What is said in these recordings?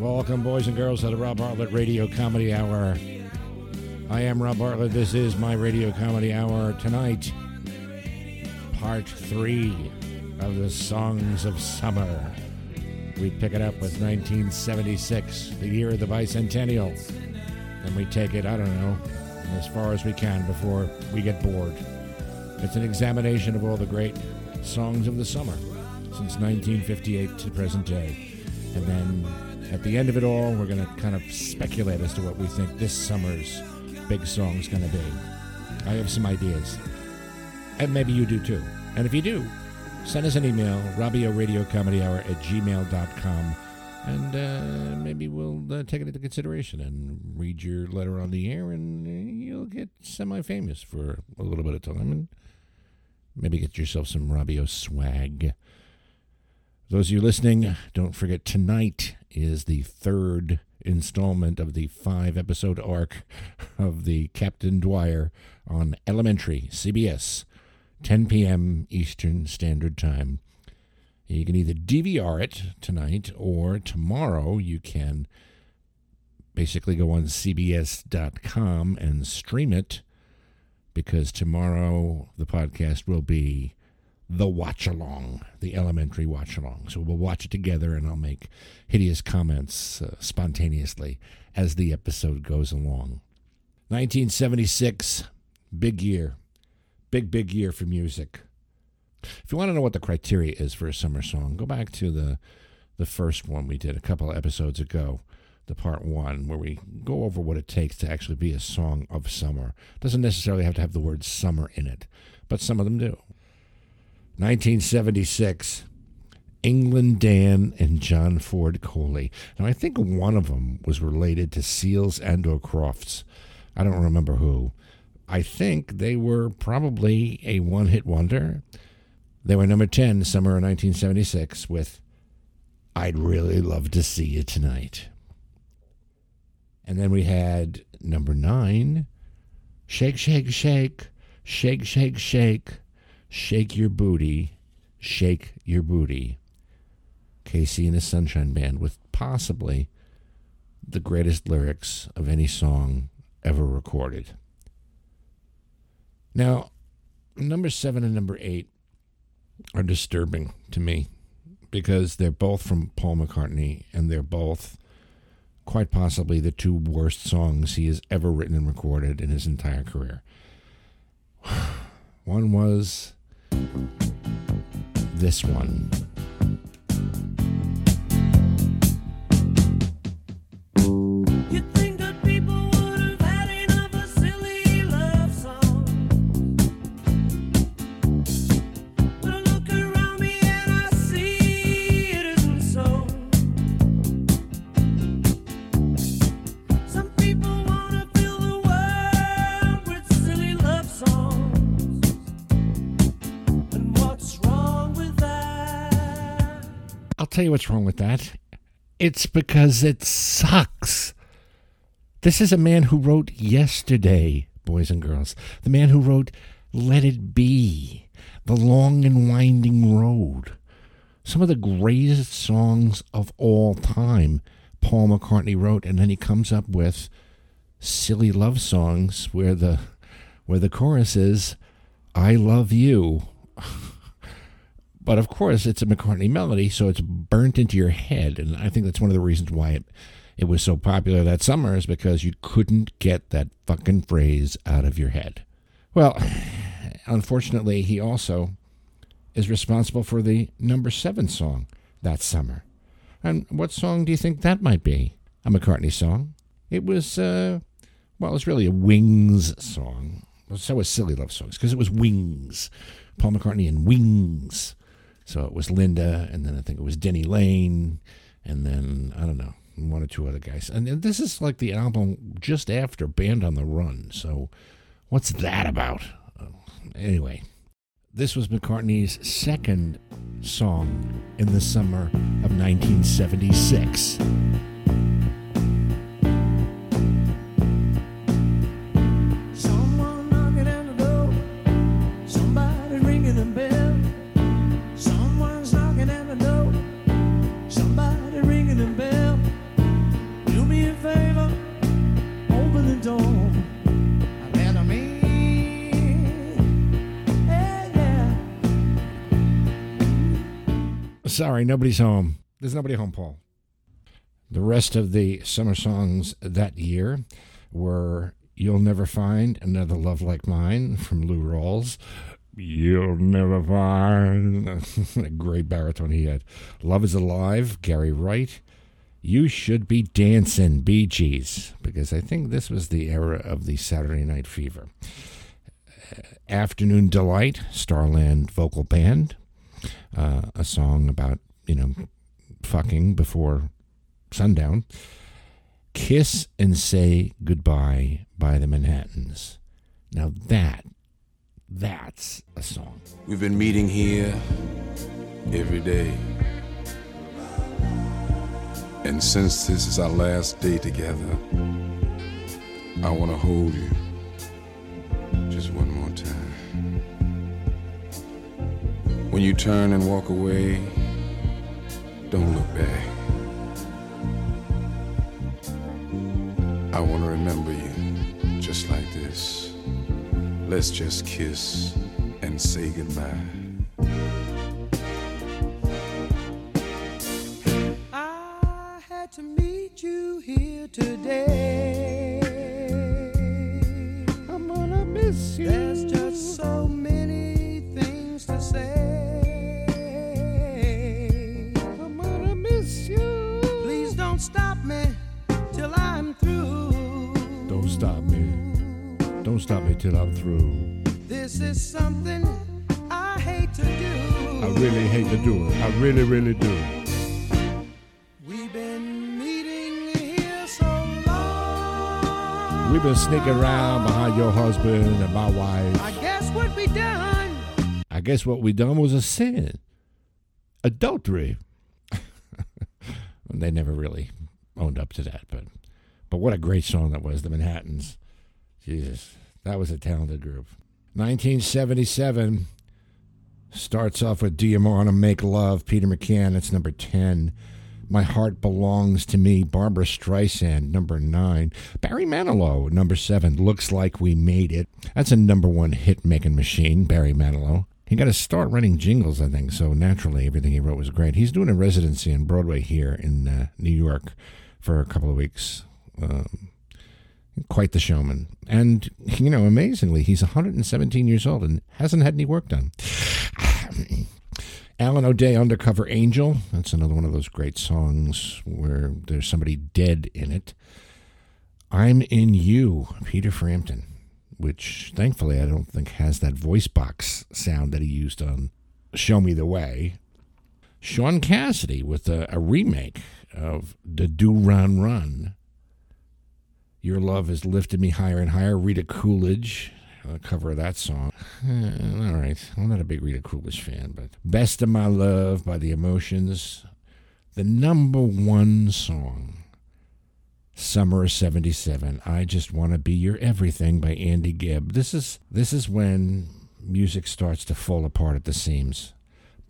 Welcome. Boys and girls, to the Rob Bartlett Radio Comedy Hour. I am Rob Bartlett. This is my Radio Comedy Hour tonight. Part three of the Songs of Summer. We pick it up with 1976, the year of the bicentennial. And we take it, I don't know, as far as we can before we get bored. It's an examination of all the great songs of the summer since 1958 to the present day. And then at the end of it all, we're going to kind of speculate as to what we think this summer's big song is going to be. I have some ideas. And maybe you do too. And if you do, send us an email, Robbio Radio Comedy Hour at gmail.com. And uh, maybe we'll uh, take it into consideration and read your letter on the air, and uh, you'll get semi famous for a little bit of time. And maybe get yourself some Robbio swag. Those of you listening, don't forget tonight is the third installment of the five episode arc of the Captain Dwyer on Elementary, CBS, 10 p.m. Eastern Standard Time. You can either DVR it tonight or tomorrow you can basically go on CBS.com and stream it because tomorrow the podcast will be the watch along, the elementary watch along. So we'll watch it together and I'll make hideous comments uh, spontaneously as the episode goes along. 1976, big year. Big, big year for music. If you want to know what the criteria is for a summer song, go back to the the first one we did a couple of episodes ago, the part one, where we go over what it takes to actually be a song of summer. Doesn't necessarily have to have the word summer in it, but some of them do. 1976, England Dan and John Ford Coley. Now, I think one of them was related to Seals and or Crofts. I don't remember who. I think they were probably a one hit wonder. They were number 10 summer of 1976 with I'd Really Love to See You Tonight. And then we had number 9 Shake, Shake, Shake, Shake, Shake, Shake. Shake Your Booty, Shake Your Booty. KC and the Sunshine Band with possibly the greatest lyrics of any song ever recorded. Now, number seven and number eight are disturbing to me because they're both from Paul McCartney and they're both quite possibly the two worst songs he has ever written and recorded in his entire career. One was this one. Tell you what's wrong with that. It's because it sucks. This is a man who wrote Yesterday, boys and girls. The man who wrote Let It Be, The Long and Winding Road. Some of the greatest songs of all time Paul McCartney wrote, and then he comes up with silly love songs where the where the chorus is I love you. But of course, it's a McCartney melody, so it's burnt into your head. And I think that's one of the reasons why it, it was so popular that summer is because you couldn't get that fucking phrase out of your head. Well, unfortunately, he also is responsible for the number seven song that summer. And what song do you think that might be? A McCartney song. It was, uh, well, it's really a Wings song. So was Silly Love Songs, because it was Wings. Paul McCartney and Wings. So it was Linda, and then I think it was Denny Laine, and then I don't know one or two other guys. And this is like the album just after Band on the Run. So what's that about? Uh, anyway, this was McCartney's second song in the summer of 1976. Sorry, nobody's home. There's nobody home, Paul. The rest of the summer songs that year were You'll Never Find Another Love Like Mine from Lou Rawls. You'll never find a great baritone he had. Love is Alive, Gary Wright. You Should Be Dancing, Bee Gees, because I think this was the era of the Saturday Night Fever. Afternoon Delight, Starland Vocal Band, uh, a song about, you know, fucking before sundown. Kiss and Say Goodbye by the Manhattans. Now that, that's a song. We've been meeting here every day. And since this is our last day together, I want to hold you just one more time. When you turn and walk away, don't look back. I want to remember you just like this. Let's just kiss and say goodbye. I had to meet you here today. I'm gonna miss you. There's just so many things to say. Don't stop me till I'm through. This is something I hate to do. I really hate to do it. I really, really do. We've been meeting here so long. We've been sneaking around behind your husband and my wife. I guess what we done. I guess what we done was a sin. Adultery. they never really owned up to that, but but what a great song that was, the Manhattans. Jesus, that was a talented group. 1977 starts off with Do You Wanna Make Love? Peter McCann, that's number 10. My Heart Belongs to Me, Barbra Streisand, number 9. Barry Manilow, number 7, Looks Like We Made It. That's a number one hit making machine, Barry Manilow. He got to start running jingles, I think, so naturally everything he wrote was great. He's doing a residency in Broadway here in uh, New York for a couple of weeks. Um, quite the showman. And, you know, amazingly, he's 117 years old and hasn't had any work done. Alan O'Day, Undercover Angel. That's another one of those great songs where there's somebody dead in it. I'm in You, Peter Frampton, which thankfully I don't think has that voice box sound that he used on Show Me the Way. Shaun Cassidy with a, a remake of the Do Run Run. Your Love Has Lifted Me Higher and Higher. Rita Coolidge, a cover of that song. Eh, all right, I'm not a big Rita Coolidge fan, but Best of My Love by The Emotions. The number one song, Summer of 77. I Just Want to Be Your Everything by Andy Gibb. This is, this is when music starts to fall apart at the seams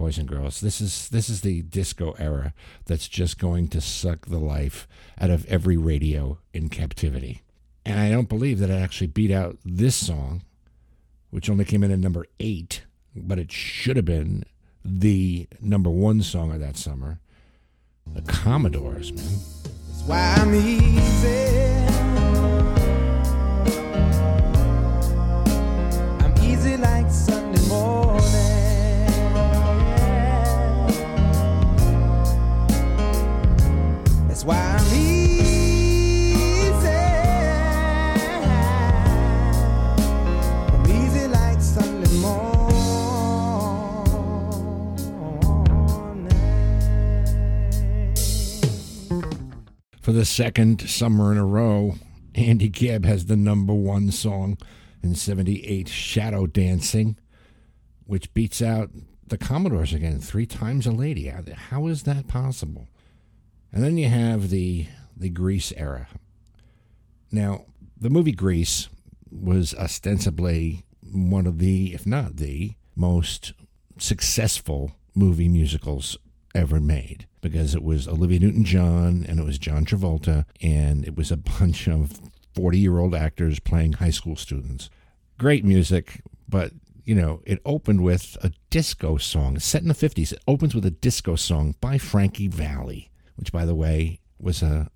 boys and girls. This is this is the disco era that's just going to suck the life out of every radio in captivity. And I don't believe that it actually beat out this song, which only came in at number eight, but it should have been the number one song of that summer. The Commodores, man. That's why I'm easy. Second summer in a row, Andy Gibb has the number one song in 78, Shadow Dancing, which beats out the Commodores again, three times a lady. How- How is that possible? And then you have the the Grease era. Now, the movie Grease was ostensibly one of the, if not the, most successful movie musicals ever made because it was Olivia Newton John and it was John Travolta and it was a bunch of 40 year old actors playing high school students. Great music, but you know, it opened with a disco song set in the 50s. It opens with a disco song by Frankie Valli, which, by the way, was a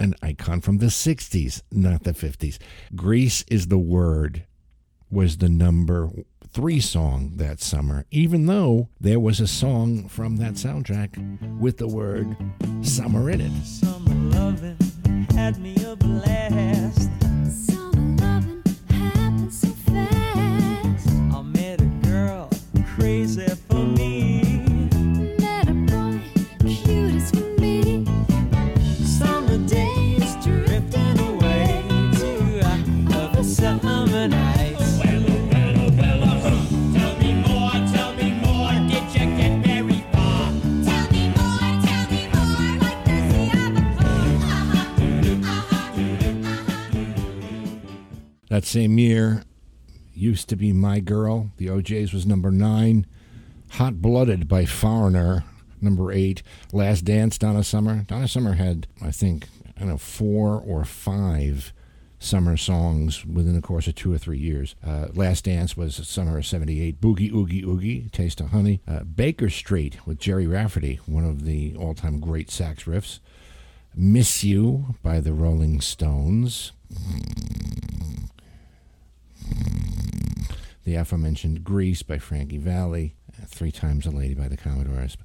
an icon from the 60s, not the 50s. Grease is the Word was the number three song that summer, even though there was a song from that soundtrack with the word summer in it. Summer loving had me a blast. Summer loving happened so fast. I met a girl crazy That same year, used to be My Girl. The O'Jays was number nine. Hot Blooded by Foreigner, number eight. Last Dance, Donna Summer. Donna Summer had, I think, I don't know, four or five summer songs within the course of two or three years. Uh, Last Dance was summer of 78. Boogie Oogie Oogie, Taste of Honey. Uh, Baker Street with Gerry Rafferty, one of the all time great sax riffs. Miss You by the Rolling Stones. The aforementioned Grease by Frankie Valli. uh, Three Times a Lady by the Commodores.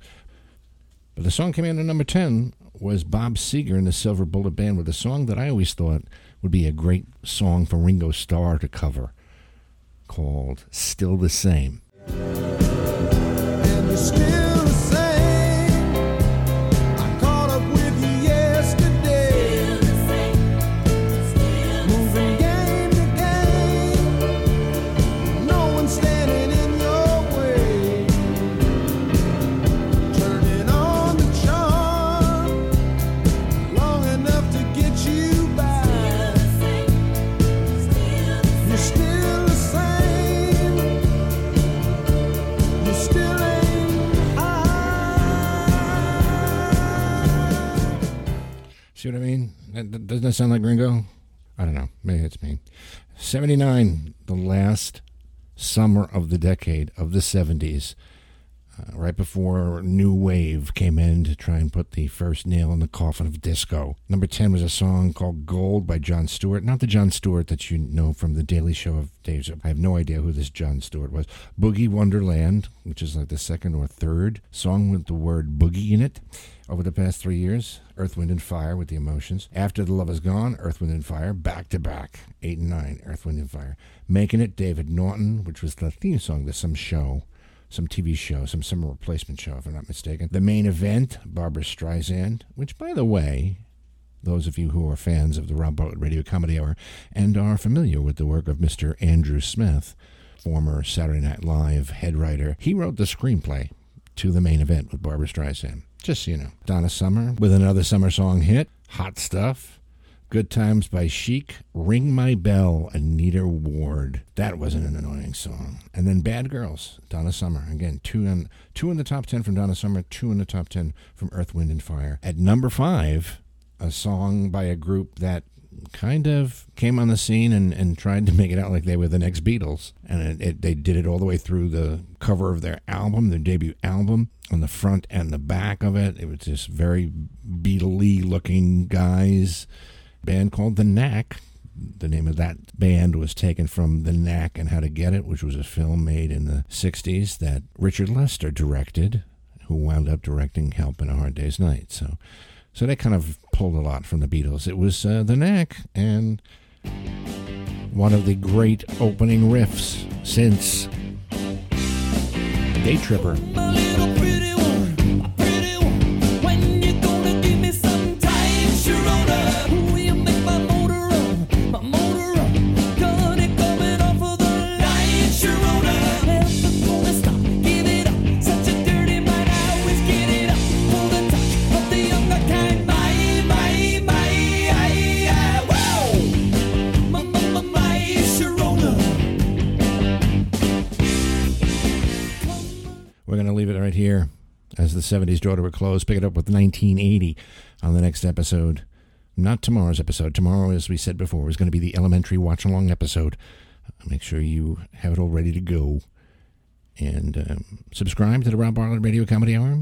But the song at number 10 was Bob Seger and the Silver Bullet Band with a song that I always thought would be a great song for Ringo Starr to cover called still the same. That- Doesn't that sound like Ringo? I don't know. Maybe it's me. 79, the last summer of the decade of the 70s, uh, right before New Wave came in to try and put the first nail in the coffin of disco. Number 10 was a song called Gold by John Stewart. Not the Jon Stewart that you know from the Daily Show of Dave's. I have no idea who this John Stewart was. Boogie Wonderland, which is like the second or third song with the word boogie in it over the past three years. Earth, Wind, and Fire with the emotions. After the Love Is Gone, Earth, Wind, and Fire, back to back. Eight and nine, Earth, Wind, and Fire. Making It, David Naughton, which was the theme song to some show, some TV show, some summer replacement show, if I'm not mistaken. The main event, Barbra Streisand, which, by the way, those of you who are fans of the Rob Bartlett Radio Comedy Hour and are familiar with the work of Mr. Andrew Smith, former Saturday Night Live head writer, he wrote the screenplay to the main event with Barbra Streisand. Just you know. Donna Summer with another summer song hit, Hot Stuff. Good Times by Chic, Ring My Bell, Anita Ward. That wasn't an annoying song. And then Bad Girls, Donna Summer. Again, two in, two in the top 10 from Donna Summer, two in the top 10 from Earth, Wind, and Fire. At number five, a song by a group that kind of came on the scene and, and tried to make it out like they were the next Beatles. And it, it, they did it all the way through the cover of their album, their debut album, on the front and the back of it. It was just very Beatley looking guys. Band called The Knack. The name of that band was taken from The Knack and How to Get It, which was a film made in the 60s that Richard Lester directed, who wound up directing Help in a Hard Day's Night. So so they kind of pulled a lot from the Beatles. It was uh, the Knack and one of the great opening riffs since Day Tripper. We're going to leave it right here as the 70s daughter would close. Pick it up with 1980 on the next episode. Not tomorrow's episode. Tomorrow, as we said before, is going to be the elementary watch along episode. Make sure you have it all ready to go. and um, subscribe to the Rob Bartlett Radio Comedy Hour.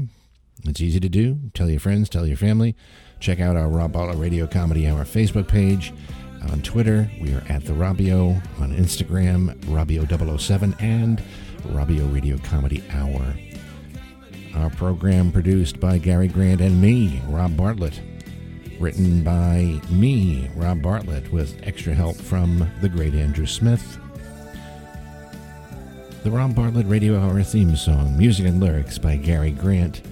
It's easy to do. Tell your friends, tell your family. Check out our Rob Bartlett Radio Comedy Hour Facebook page. On Twitter, we are at the Robio. On Instagram, Robio007 and Robio Radio Comedy Hour. Our program produced by Gary Grant and me, Rob Bartlett. Written by me, Rob Bartlett, with extra help from the great Andrew Smith. The Rob Bartlett Radio Hour theme song, music and lyrics by Gary Grant.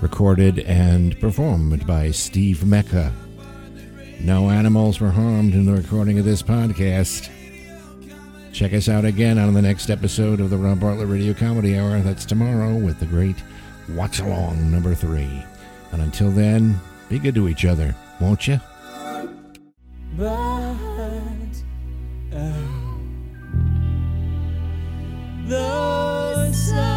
Recorded and performed by Steve Mecca. No animals were harmed in the recording of this podcast. Check us out again on the next episode of the Rob Bartlett Radio Comedy Hour. That's tomorrow with the great Watch Along number three. And until then, be good to each other, won't you? But oh, the sun.